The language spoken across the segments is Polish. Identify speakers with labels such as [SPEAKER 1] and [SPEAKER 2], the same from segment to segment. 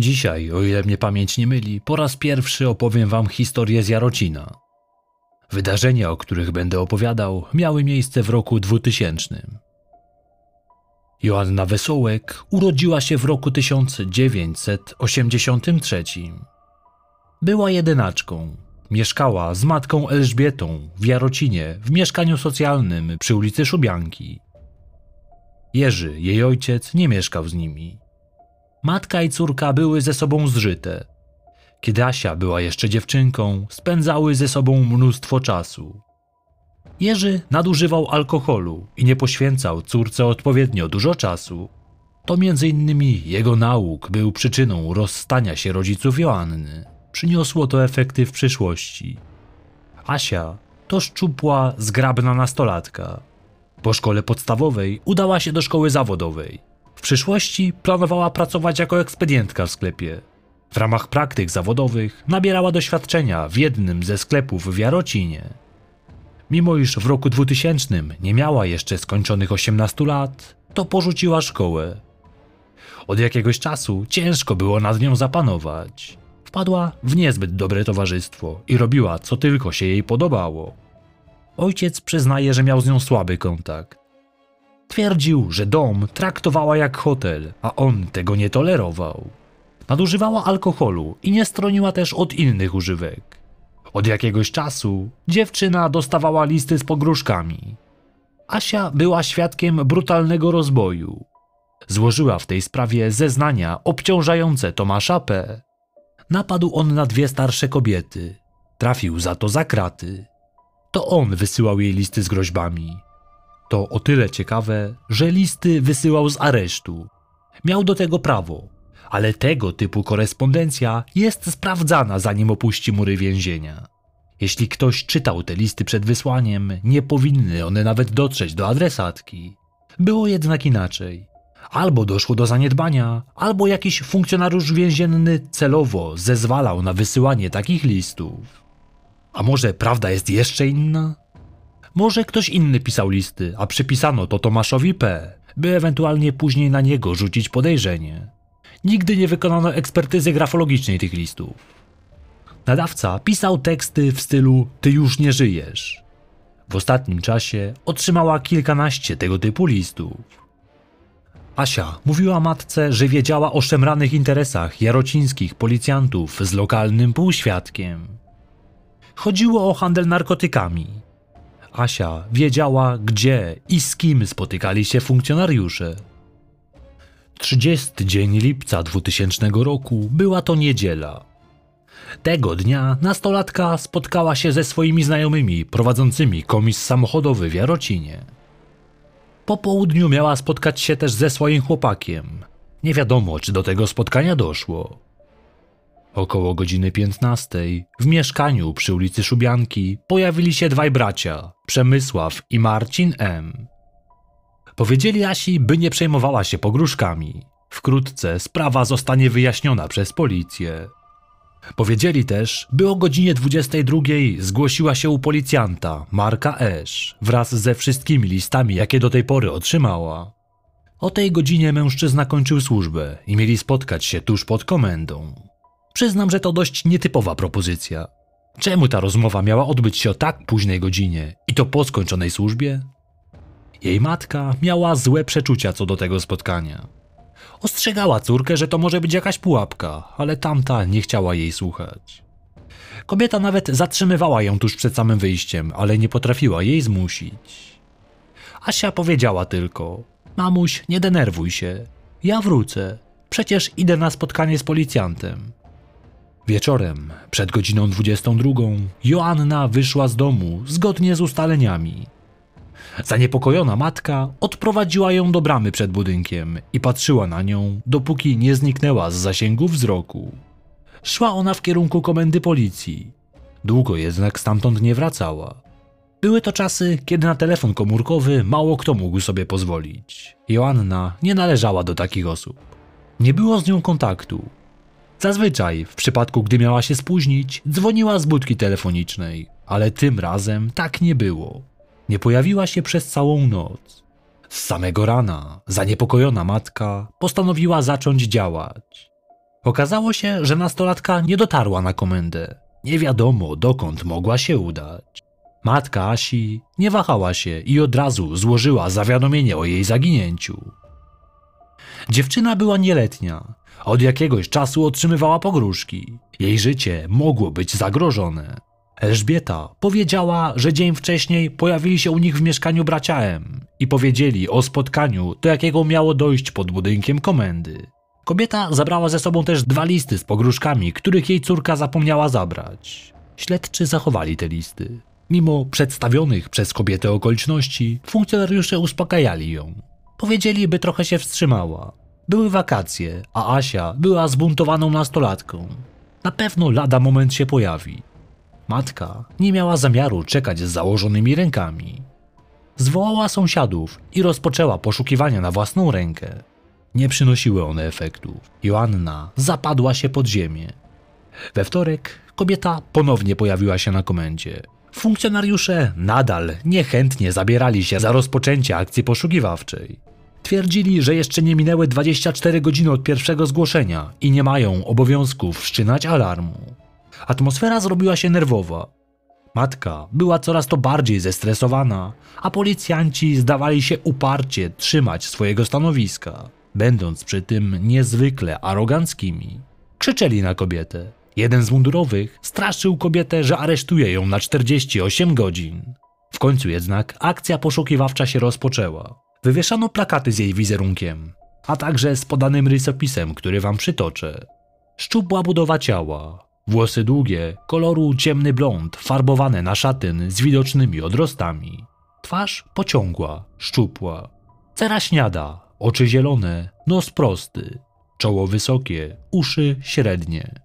[SPEAKER 1] Dzisiaj, o ile mnie pamięć nie myli, po raz pierwszy opowiem wam historię z Jarocina. Wydarzenia, o których będę opowiadał, miały miejsce w roku 2000. Joanna Wesołek urodziła się w roku 1983. Była jedynaczką. Mieszkała z matką Elżbietą w Jarocinie w mieszkaniu socjalnym przy ulicy Szubianki. Jerzy, jej ojciec, nie mieszkał z nimi. Matka i córka były ze sobą zżyte. Kiedy Asia była jeszcze dziewczynką, spędzały ze sobą mnóstwo czasu. Jerzy nadużywał alkoholu i nie poświęcał córce odpowiednio dużo czasu. To między innymi jego nauk był przyczyną rozstania się rodziców Joanny. Przyniosło to efekty w przyszłości. Asia to szczupła, zgrabna nastolatka. Po szkole podstawowej udała się do szkoły zawodowej. W przyszłości planowała pracować jako ekspedientka w sklepie. W ramach praktyk zawodowych nabierała doświadczenia w jednym ze sklepów w Jarocinie. Mimo iż w roku 2000 nie miała jeszcze skończonych 18 lat, to porzuciła szkołę. Od jakiegoś czasu ciężko było nad nią zapanować. Wpadła w niezbyt dobre towarzystwo i robiła co tylko się jej podobało. Ojciec przyznaje, że miał z nią słaby kontakt. Twierdził, że dom traktowała jak hotel, a on tego nie tolerował. Nadużywała alkoholu i nie stroniła też od innych używek. Od jakiegoś czasu dziewczyna dostawała listy z pogróżkami. Asia była świadkiem brutalnego rozboju. Złożyła w tej sprawie zeznania obciążające Tomasza P. Napadł on na dwie starsze kobiety. Trafił za to za kraty. To on wysyłał jej listy z groźbami. To o tyle ciekawe, że listy wysyłał z aresztu. Miał do tego prawo, ale tego typu korespondencja jest sprawdzana zanim opuści mury więzienia. Jeśli ktoś czytał te listy przed wysłaniem, nie powinny one nawet dotrzeć do adresatki. Było jednak inaczej. Albo doszło do zaniedbania, albo jakiś funkcjonariusz więzienny celowo zezwalał na wysyłanie takich listów. A może prawda jest jeszcze inna? Może ktoś inny pisał listy, a przypisano to Tomaszowi P., by ewentualnie później na niego rzucić podejrzenie. Nigdy nie wykonano ekspertyzy grafologicznej tych listów. Nadawca pisał teksty w stylu Ty już nie żyjesz. W ostatnim czasie otrzymała kilkanaście tego typu listów. Asia mówiła matce, że wiedziała o szemranych interesach jarocińskich policjantów z lokalnym półświadkiem. Chodziło o handel narkotykami. Asia wiedziała, gdzie i z kim spotykali się funkcjonariusze. 30 dzień lipca 2000 roku była to niedziela. Tego dnia nastolatka spotkała się ze swoimi znajomymi prowadzącymi komis samochodowy w Jarocinie. Po południu miała spotkać się też ze swoim chłopakiem. Nie wiadomo, czy do tego spotkania doszło. Około godziny 15 w mieszkaniu przy ulicy Szubianki pojawili się dwaj bracia, Przemysław i Marcin M. Powiedzieli Asi, by nie przejmowała się pogróżkami. Wkrótce sprawa zostanie wyjaśniona przez policję. Powiedzieli też, by o godzinie 22 zgłosiła się u policjanta Marka Esz wraz ze wszystkimi listami, jakie do tej pory otrzymała. O tej godzinie mężczyzna kończył służbę i mieli spotkać się tuż pod komendą. Przyznam, że to dość nietypowa propozycja. Czemu ta rozmowa miała odbyć się o tak późnej godzinie i to po skończonej służbie? Jej matka miała złe przeczucia co do tego spotkania. Ostrzegała córkę, że to może być jakaś pułapka, ale tamta nie chciała jej słuchać. Kobieta nawet zatrzymywała ją tuż przed samym wyjściem, ale nie potrafiła jej zmusić. Asia powiedziała tylko: Mamuś, nie denerwuj się. Ja wrócę. Przecież idę na spotkanie z policjantem. Wieczorem, przed godziną 22, Joanna wyszła z domu zgodnie z ustaleniami. Zaniepokojona matka odprowadziła ją do bramy przed budynkiem i patrzyła na nią, dopóki nie zniknęła z zasięgu wzroku. Szła ona w kierunku komendy policji. Długo jednak stamtąd nie wracała. Były to czasy, kiedy na telefon komórkowy mało kto mógł sobie pozwolić. Joanna nie należała do takich osób. Nie było z nią kontaktu. Zazwyczaj, w przypadku gdy miała się spóźnić, dzwoniła z budki telefonicznej, ale tym razem tak nie było. Nie pojawiła się przez całą noc. Z samego rana zaniepokojona matka postanowiła zacząć działać. Okazało się, że nastolatka nie dotarła na komendę. Nie wiadomo, dokąd mogła się udać. Matka Asi nie wahała się i od razu złożyła zawiadomienie o jej zaginięciu. Dziewczyna była nieletnia. Od jakiegoś czasu otrzymywała pogróżki. Jej życie mogło być zagrożone. Elżbieta powiedziała, że dzień wcześniej pojawili się u nich w mieszkaniu bracia M i powiedzieli o spotkaniu, do jakiego miało dojść pod budynkiem komendy. Kobieta zabrała ze sobą też dwa listy z pogróżkami, których jej córka zapomniała zabrać. Śledczy zachowali te listy. Mimo przedstawionych przez kobietę okoliczności, funkcjonariusze uspokajali ją. Powiedzieli, by trochę się wstrzymała. Były wakacje, a Asia była zbuntowaną nastolatką. Na pewno lada moment się pojawi. Matka nie miała zamiaru czekać z założonymi rękami. Zwołała sąsiadów i rozpoczęła poszukiwania na własną rękę. Nie przynosiły one efektów. Joanna zapadła się pod ziemię. We wtorek kobieta ponownie pojawiła się na komendzie. Funkcjonariusze nadal niechętnie zabierali się za rozpoczęcie akcji poszukiwawczej. Twierdzili, że jeszcze nie minęły 24 godziny od pierwszego zgłoszenia i nie mają obowiązku wszczynać alarmu. Atmosfera zrobiła się nerwowa. Matka była coraz to bardziej zestresowana, a policjanci zdawali się uparcie trzymać swojego stanowiska, będąc przy tym niezwykle aroganckimi. Krzyczeli na kobietę. Jeden z mundurowych straszył kobietę, że aresztuje ją na 48 godzin. W końcu jednak akcja poszukiwawcza się rozpoczęła. Wywieszano plakaty z jej wizerunkiem, a także z podanym rysopisem, który wam przytoczę. Szczupła budowa ciała, włosy długie, koloru ciemny blond, farbowane na szatyn z widocznymi odrostami. Twarz pociągła, szczupła. Cera śniada, oczy zielone, nos prosty, czoło wysokie, uszy średnie.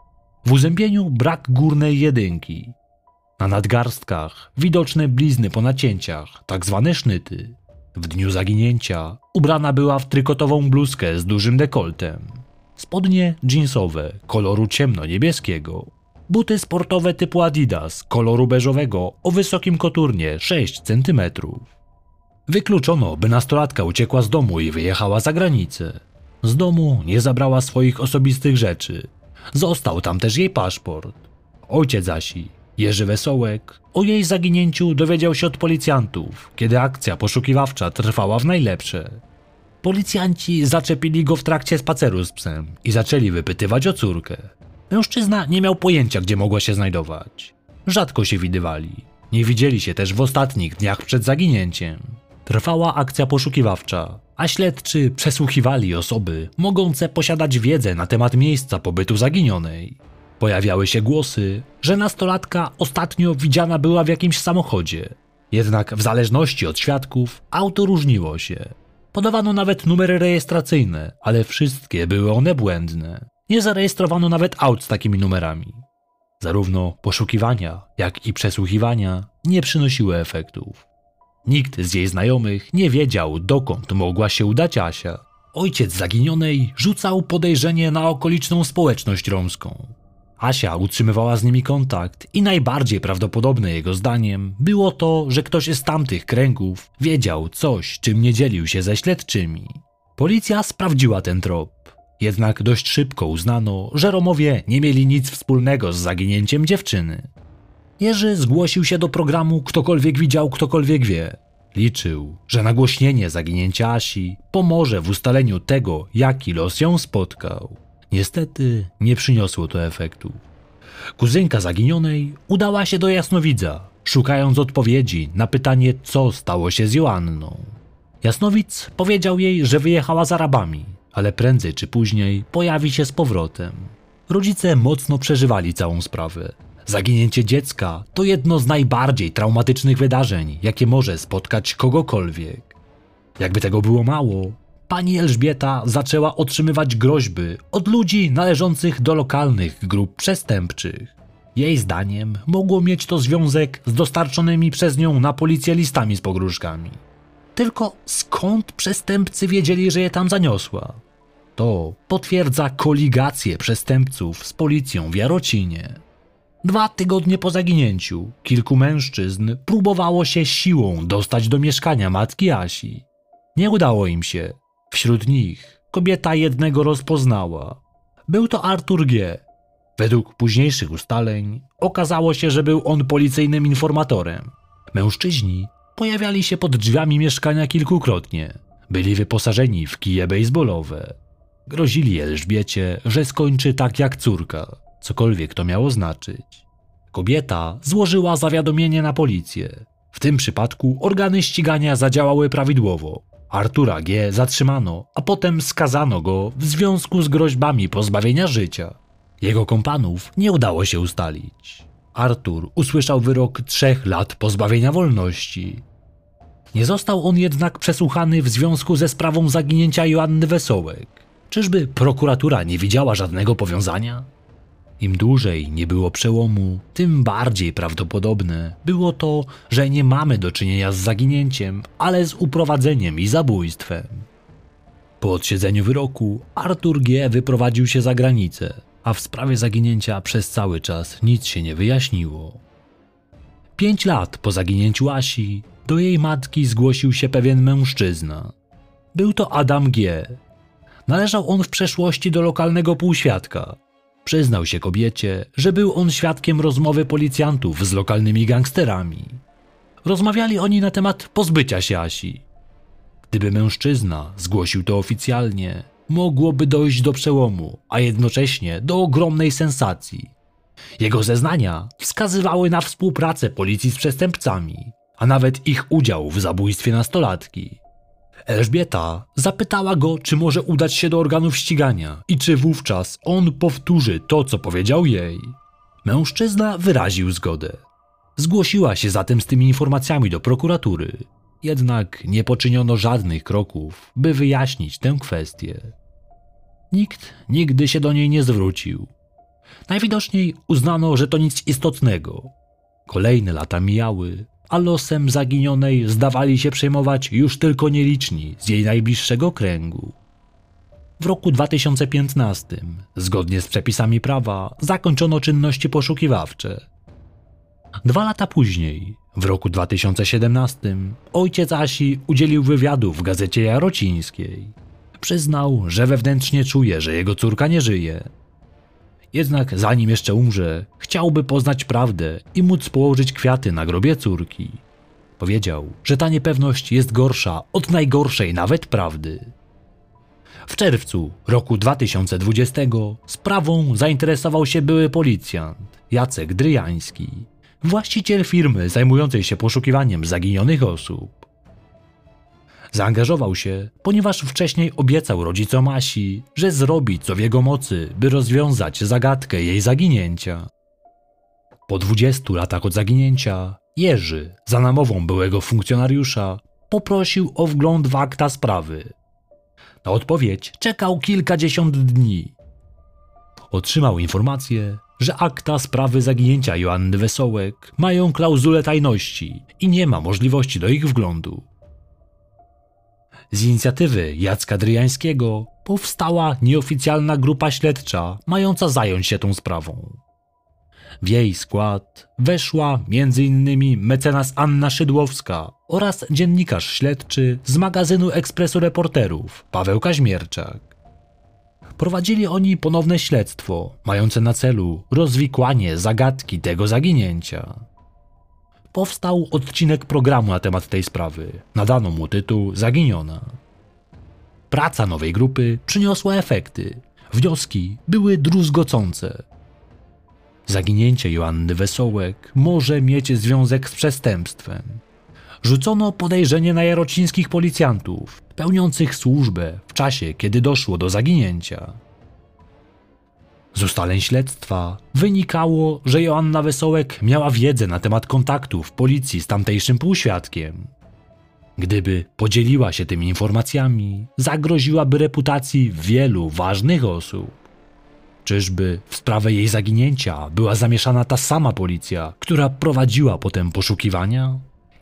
[SPEAKER 1] W uzębieniu brak górnej jedynki. Na nadgarstkach widoczne blizny po nacięciach, tak zwane sznyty. W dniu zaginięcia ubrana była w trykotową bluzkę z dużym dekoltem. Spodnie jeansowe koloru ciemno-niebieskiego. Buty sportowe typu Adidas koloru beżowego o wysokim koturnie 6 cm. Wykluczono, by nastolatka uciekła z domu i wyjechała za granicę. Z domu nie zabrała swoich osobistych rzeczy. Został tam też jej paszport. Ojciec Asi Jerzy Wesołek o jej zaginięciu dowiedział się od policjantów, kiedy akcja poszukiwawcza trwała w najlepsze. Policjanci zaczepili go w trakcie spaceru z psem i zaczęli wypytywać o córkę. Mężczyzna nie miał pojęcia, gdzie mogła się znajdować. Rzadko się widywali. Nie widzieli się też w ostatnich dniach przed zaginięciem. Trwała akcja poszukiwawcza, a śledczy przesłuchiwali osoby mogące posiadać wiedzę na temat miejsca pobytu zaginionej. Pojawiały się głosy, że nastolatka ostatnio widziana była w jakimś samochodzie. Jednak w zależności od świadków auto różniło się. Podawano nawet numery rejestracyjne, ale wszystkie były one błędne. Nie zarejestrowano nawet aut z takimi numerami. Zarówno poszukiwania, jak i przesłuchiwania nie przynosiły efektów. Nikt z jej znajomych nie wiedział, dokąd mogła się udać Asia. Ojciec zaginionej rzucał podejrzenie na okoliczną społeczność romską. Asia utrzymywała z nimi kontakt i najbardziej prawdopodobne jego zdaniem było to, że ktoś z tamtych kręgów wiedział coś, czym nie dzielił się ze śledczymi. Policja sprawdziła ten trop, jednak dość szybko uznano, że Romowie nie mieli nic wspólnego z zaginięciem dziewczyny. Jerzy zgłosił się do programu Ktokolwiek widział, ktokolwiek wie. Liczył, że nagłośnienie zaginięcia Asi pomoże w ustaleniu tego, jaki los ją spotkał. Niestety nie przyniosło to efektu. Kuzynka zaginionej udała się do jasnowidza, szukając odpowiedzi na pytanie, co stało się z Joanną. Jasnowic powiedział jej, że wyjechała z Arabami, ale prędzej czy później pojawi się z powrotem. Rodzice mocno przeżywali całą sprawę. Zaginięcie dziecka to jedno z najbardziej traumatycznych wydarzeń, jakie może spotkać kogokolwiek. Jakby tego było mało, pani Elżbieta zaczęła otrzymywać groźby od ludzi należących do lokalnych grup przestępczych. Jej zdaniem mogło mieć to związek z dostarczonymi przez nią na policję listami z pogróżkami. Tylko skąd przestępcy wiedzieli, że je tam zaniosła? To potwierdza koligację przestępców z policją w Jarocinie. Dwa tygodnie po zaginięciu kilku mężczyzn próbowało się siłą dostać do mieszkania matki Asi. Nie udało im się, Wśród nich kobieta jednego rozpoznała. Był to Artur G. Według późniejszych ustaleń okazało się, że był on policyjnym informatorem. Mężczyźni pojawiali się pod drzwiami mieszkania kilkukrotnie. Byli wyposażeni w kije baseballowe. Grozili Elżbiecie, że skończy tak jak córka, cokolwiek to miało znaczyć. Kobieta złożyła zawiadomienie na policję. W tym przypadku organy ścigania zadziałały prawidłowo. Artura G. zatrzymano, a potem skazano go w związku z groźbami pozbawienia życia. Jego kompanów nie udało się ustalić. Artur usłyszał wyrok trzech lat pozbawienia wolności. Nie został on jednak przesłuchany w związku ze sprawą zaginięcia Joanny Wesołek. Czyżby prokuratura nie widziała żadnego powiązania? Im dłużej nie było przełomu, tym bardziej prawdopodobne było to, że nie mamy do czynienia z zaginięciem, ale z uprowadzeniem i zabójstwem. Po odsiedzeniu wyroku Artur G. wyprowadził się za granicę, a w sprawie zaginięcia przez cały czas nic się nie wyjaśniło. Pięć lat po zaginięciu Asi do jej matki zgłosił się pewien mężczyzna. Był to Adam G. Należał on w przeszłości do lokalnego półświadka. Przyznał się kobiecie, że był on świadkiem rozmowy policjantów z lokalnymi gangsterami. Rozmawiali oni na temat pozbycia się Asi. Gdyby mężczyzna zgłosił to oficjalnie, mogłoby dojść do przełomu, a jednocześnie do ogromnej sensacji. Jego zeznania wskazywały na współpracę policji z przestępcami, a nawet ich udział w zabójstwie nastolatki. Elżbieta zapytała go, czy może udać się do organów ścigania i czy wówczas on powtórzy to, co powiedział jej. Mężczyzna wyraził zgodę. Zgłosiła się zatem z tymi informacjami do prokuratury, jednak nie poczyniono żadnych kroków, by wyjaśnić tę kwestię. Nikt nigdy się do niej nie zwrócił. Najwidoczniej uznano, że to nic istotnego. Kolejne lata mijały, a losem zaginionej zdawali się przejmować już tylko nieliczni z jej najbliższego kręgu. W roku 2015, zgodnie z przepisami prawa, zakończono czynności poszukiwawcze. Dwa lata później, w roku 2017, ojciec Asi udzielił wywiadu w gazecie Jarocińskiej. Przyznał, że wewnętrznie czuje, że jego córka nie żyje. Jednak zanim jeszcze umrze, chciałby poznać prawdę i móc położyć kwiaty na grobie córki. Powiedział, że ta niepewność jest gorsza od najgorszej nawet prawdy. W czerwcu roku 2020 sprawą zainteresował się były policjant Jacek Dryjański, właściciel firmy zajmującej się poszukiwaniem zaginionych osób. Zaangażował się, ponieważ wcześniej obiecał rodzicom Asi, że zrobi co w jego mocy, by rozwiązać zagadkę jej zaginięcia. Po 20 latach od zaginięcia, Jerzy, za namową byłego funkcjonariusza, poprosił o wgląd w akta sprawy. Na odpowiedź czekał kilkadziesiąt dni. Otrzymał informację, że akta sprawy zaginięcia Joanny Wesołek mają klauzulę tajności i nie ma możliwości do ich wglądu. Z inicjatywy Jacka Dryjańskiego powstała nieoficjalna grupa śledcza mająca zająć się tą sprawą. W jej skład weszła m.in. mecenas Anna Szydłowska oraz dziennikarz śledczy z magazynu Ekspresu Reporterów Paweł Kaźmierczak. Prowadzili oni ponowne śledztwo, mające na celu rozwikłanie zagadki tego zaginięcia. Powstał odcinek programu na temat tej sprawy. Nadano mu tytuł Zaginiona. Praca nowej grupy przyniosła efekty. Wnioski były druzgocące. Zaginięcie Joanny Wesołek może mieć związek z przestępstwem. Rzucono podejrzenie na jarocińskich policjantów, pełniących służbę w czasie, kiedy doszło do zaginięcia. Z ustaleń śledztwa wynikało, że Joanna Wesołek miała wiedzę na temat kontaktów policji z tamtejszym półświadkiem. Gdyby podzieliła się tymi informacjami, zagroziłaby reputacji wielu ważnych osób. Czyżby w sprawę jej zaginięcia była zamieszana ta sama policja, która prowadziła potem poszukiwania?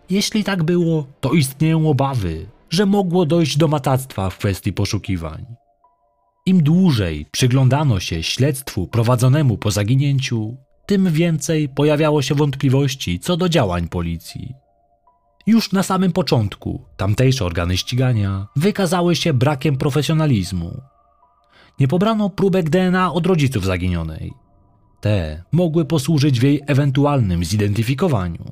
[SPEAKER 1] Jeśli tak było, to istnieją obawy, że mogło dojść do matactwa w kwestii poszukiwań. Im dłużej przyglądano się śledztwu prowadzonemu po zaginięciu, tym więcej pojawiało się wątpliwości co do działań policji. Już na samym początku tamtejsze organy ścigania wykazały się brakiem profesjonalizmu. Nie pobrano próbek DNA od rodziców zaginionej. Te mogły posłużyć w jej ewentualnym zidentyfikowaniu.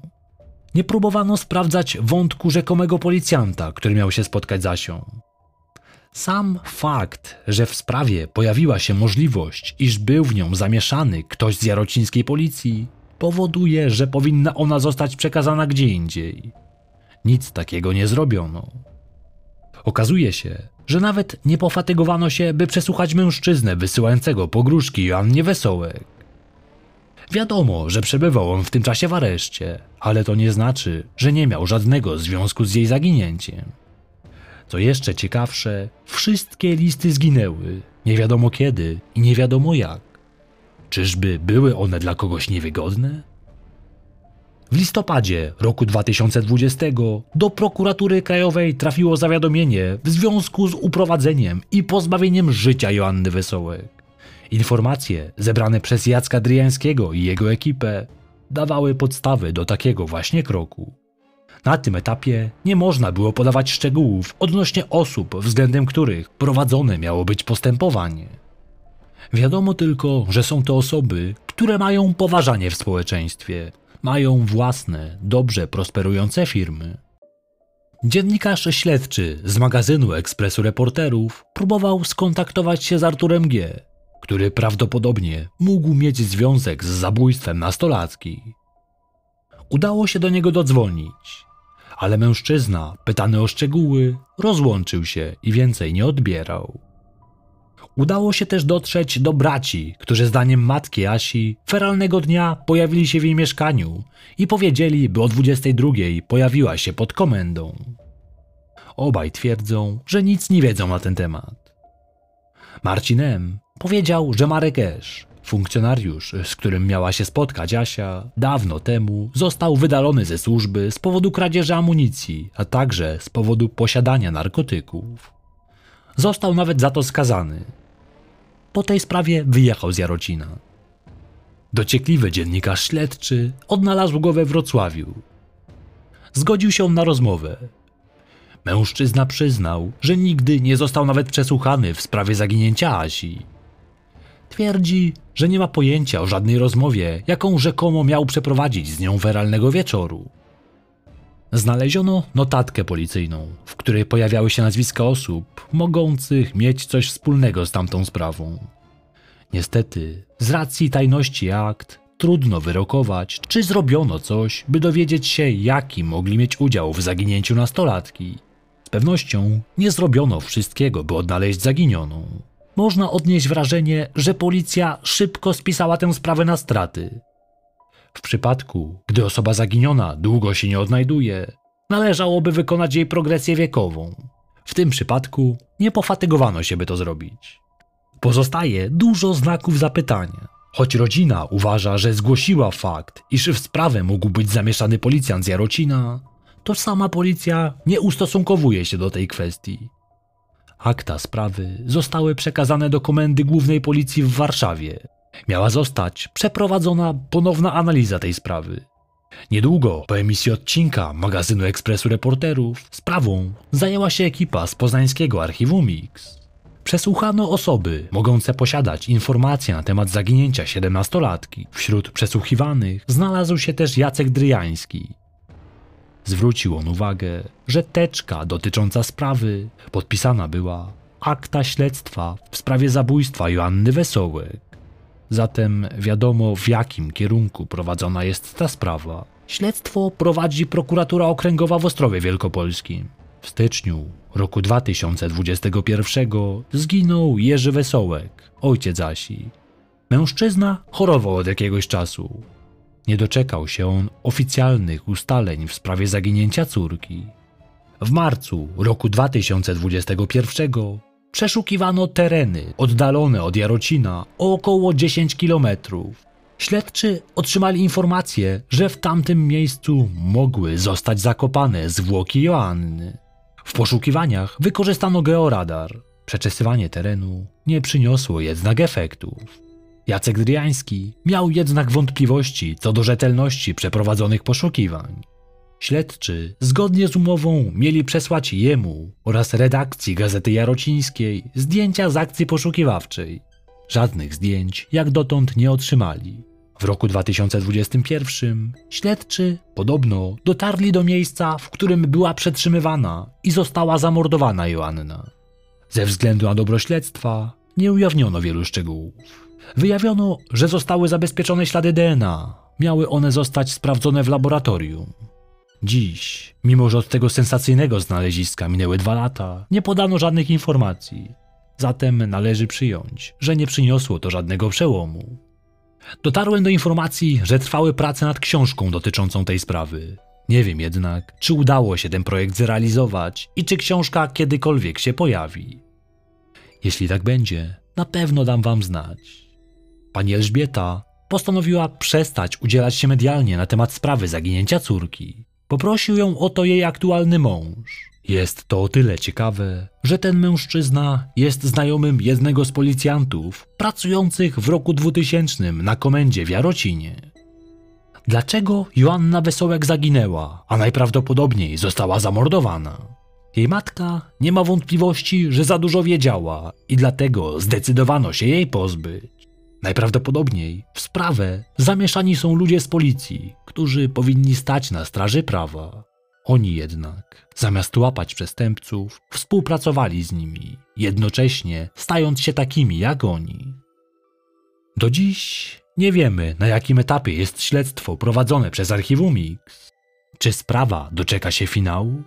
[SPEAKER 1] Nie próbowano sprawdzać wątku rzekomego policjanta, który miał się spotkać z Asią. Sam fakt, że w sprawie pojawiła się możliwość, iż był w nią zamieszany ktoś z jarocińskiej policji, powoduje, że powinna ona zostać przekazana gdzie indziej. Nic takiego nie zrobiono. Okazuje się, że nawet nie pofatygowano się, by przesłuchać mężczyznę wysyłającego pogróżki Joannie Wesołek. Wiadomo, że przebywał on w tym czasie w areszcie, ale to nie znaczy, że nie miał żadnego związku z jej zaginięciem. Co jeszcze ciekawsze, wszystkie listy zginęły, nie wiadomo kiedy i nie wiadomo jak. Czyżby były one dla kogoś niewygodne? W listopadzie roku 2020 do prokuratury krajowej trafiło zawiadomienie w związku z uprowadzeniem i pozbawieniem życia Joanny Wesołek. Informacje zebrane przez Jacka Dryjańskiego i jego ekipę dawały podstawy do takiego właśnie kroku. Na tym etapie nie można było podawać szczegółów odnośnie osób, względem których prowadzone miało być postępowanie. Wiadomo tylko, że są to osoby, które mają poważanie w społeczeństwie, mają własne, dobrze prosperujące firmy. Dziennikarz śledczy z magazynu Ekspresu Reporterów próbował skontaktować się z Arturem G., który prawdopodobnie mógł mieć związek z zabójstwem nastolatki. Udało się do niego dodzwonić, ale mężczyzna, pytany o szczegóły, rozłączył się i więcej nie odbierał. Udało się też dotrzeć do braci, którzy zdaniem matki Asi feralnego dnia pojawili się w jej mieszkaniu i powiedzieli, by o 22 pojawiła się pod komendą. Obaj twierdzą, że nic nie wiedzą na ten temat. Marcin M. powiedział, że Marek Esz, funkcjonariusz, z którym miała się spotkać Asia, dawno temu został wydalony ze służby z powodu kradzieży amunicji, a także z powodu posiadania narkotyków. Został nawet za to skazany, po tej sprawie wyjechał z Jarocina. Dociekliwy dziennikarz śledczy odnalazł go we Wrocławiu. Zgodził się na rozmowę. Mężczyzna przyznał, że nigdy nie został nawet przesłuchany w sprawie zaginięcia Asi. Twierdzi, że nie ma pojęcia o żadnej rozmowie, jaką rzekomo miał przeprowadzić z nią weralnego wieczoru. Znaleziono notatkę policyjną, w której pojawiały się nazwiska osób mogących mieć coś wspólnego z tamtą sprawą. Niestety, z racji tajności akt, trudno wyrokować, czy zrobiono coś, by dowiedzieć się, jaki mogli mieć udział w zaginięciu nastolatki. Z pewnością nie zrobiono wszystkiego, by odnaleźć zaginioną. Można odnieść wrażenie, że policja szybko spisała tę sprawę na straty, w przypadku, gdy osoba zaginiona długo się nie odnajduje, należałoby wykonać jej progresję wiekową. W tym przypadku nie pofatygowano się, by to zrobić. Pozostaje dużo znaków zapytania. Choć rodzina uważa, że zgłosiła fakt, iż w sprawę mógł być zamieszany policjant z Jarocina, to sama policja nie ustosunkowuje się do tej kwestii. Akta sprawy zostały przekazane do Komendy Głównej Policji w Warszawie, Miała zostać przeprowadzona ponowna analiza tej sprawy. Niedługo po emisji odcinka magazynu Ekspresu Reporterów sprawą zajęła się ekipa z poznańskiego archiwum Mix. Przesłuchano osoby mogące posiadać informacje na temat zaginięcia siedemnastolatki. Wśród przesłuchiwanych znalazł się też Jacek Dryjański. Zwrócił on uwagę, że teczka dotycząca sprawy podpisana była akta śledztwa w sprawie zabójstwa Joanny Wesołek. Zatem wiadomo, w jakim kierunku prowadzona jest ta sprawa. Śledztwo prowadzi prokuratura okręgowa w Ostrowie Wielkopolskim. W styczniu roku 2021 zginął Jerzy Wesołek, ojciec Asi. Mężczyzna chorował od jakiegoś czasu. Nie doczekał się on oficjalnych ustaleń w sprawie zaginięcia córki. W marcu roku 2021 Przeszukiwano tereny oddalone od Jarocina o około 10 kilometrów. Śledczy otrzymali informację, że w tamtym miejscu mogły zostać zakopane zwłoki Joanny. W poszukiwaniach wykorzystano georadar. Przeczesywanie terenu nie przyniosło jednak efektów. Jacek Driański miał jednak wątpliwości co do rzetelności przeprowadzonych poszukiwań. Śledczy, zgodnie z umową, mieli przesłać jemu oraz redakcji Gazety Jarocińskiej zdjęcia z akcji poszukiwawczej. Żadnych zdjęć jak dotąd nie otrzymali. W roku 2021 śledczy podobno dotarli do miejsca, w którym była przetrzymywana i została zamordowana Joanna. Ze względu na dobro śledztwa nie ujawniono wielu szczegółów. Wyjawiono, że zostały zabezpieczone ślady DNA. Miały one zostać sprawdzone w laboratorium. Dziś, mimo że od tego sensacyjnego znaleziska minęły dwa lata, nie podano żadnych informacji. Zatem należy przyjąć, że nie przyniosło to żadnego przełomu. Dotarłem do informacji, że trwały prace nad książką dotyczącą tej sprawy. Nie wiem jednak, czy udało się ten projekt zrealizować i czy książka kiedykolwiek się pojawi. Jeśli tak będzie, na pewno dam wam znać. Pani Elżbieta postanowiła przestać udzielać się medialnie na temat sprawy zaginięcia córki. Poprosił ją o to jej aktualny mąż. Jest to o tyle ciekawe, że ten mężczyzna jest znajomym jednego z policjantów pracujących w roku 2000 na komendzie w Jarocinie. Dlaczego Joanna Wesołek zaginęła, a najprawdopodobniej została zamordowana? Jej matka nie ma wątpliwości, że za dużo wiedziała i dlatego zdecydowano się jej pozbyć. Najprawdopodobniej w sprawę zamieszani są ludzie z policji, którzy powinni stać na straży prawa. Oni jednak, zamiast łapać przestępców, współpracowali z nimi, jednocześnie stając się takimi jak oni. Do dziś nie wiemy, na jakim etapie jest śledztwo prowadzone przez archiwum X. Czy sprawa doczeka się finału?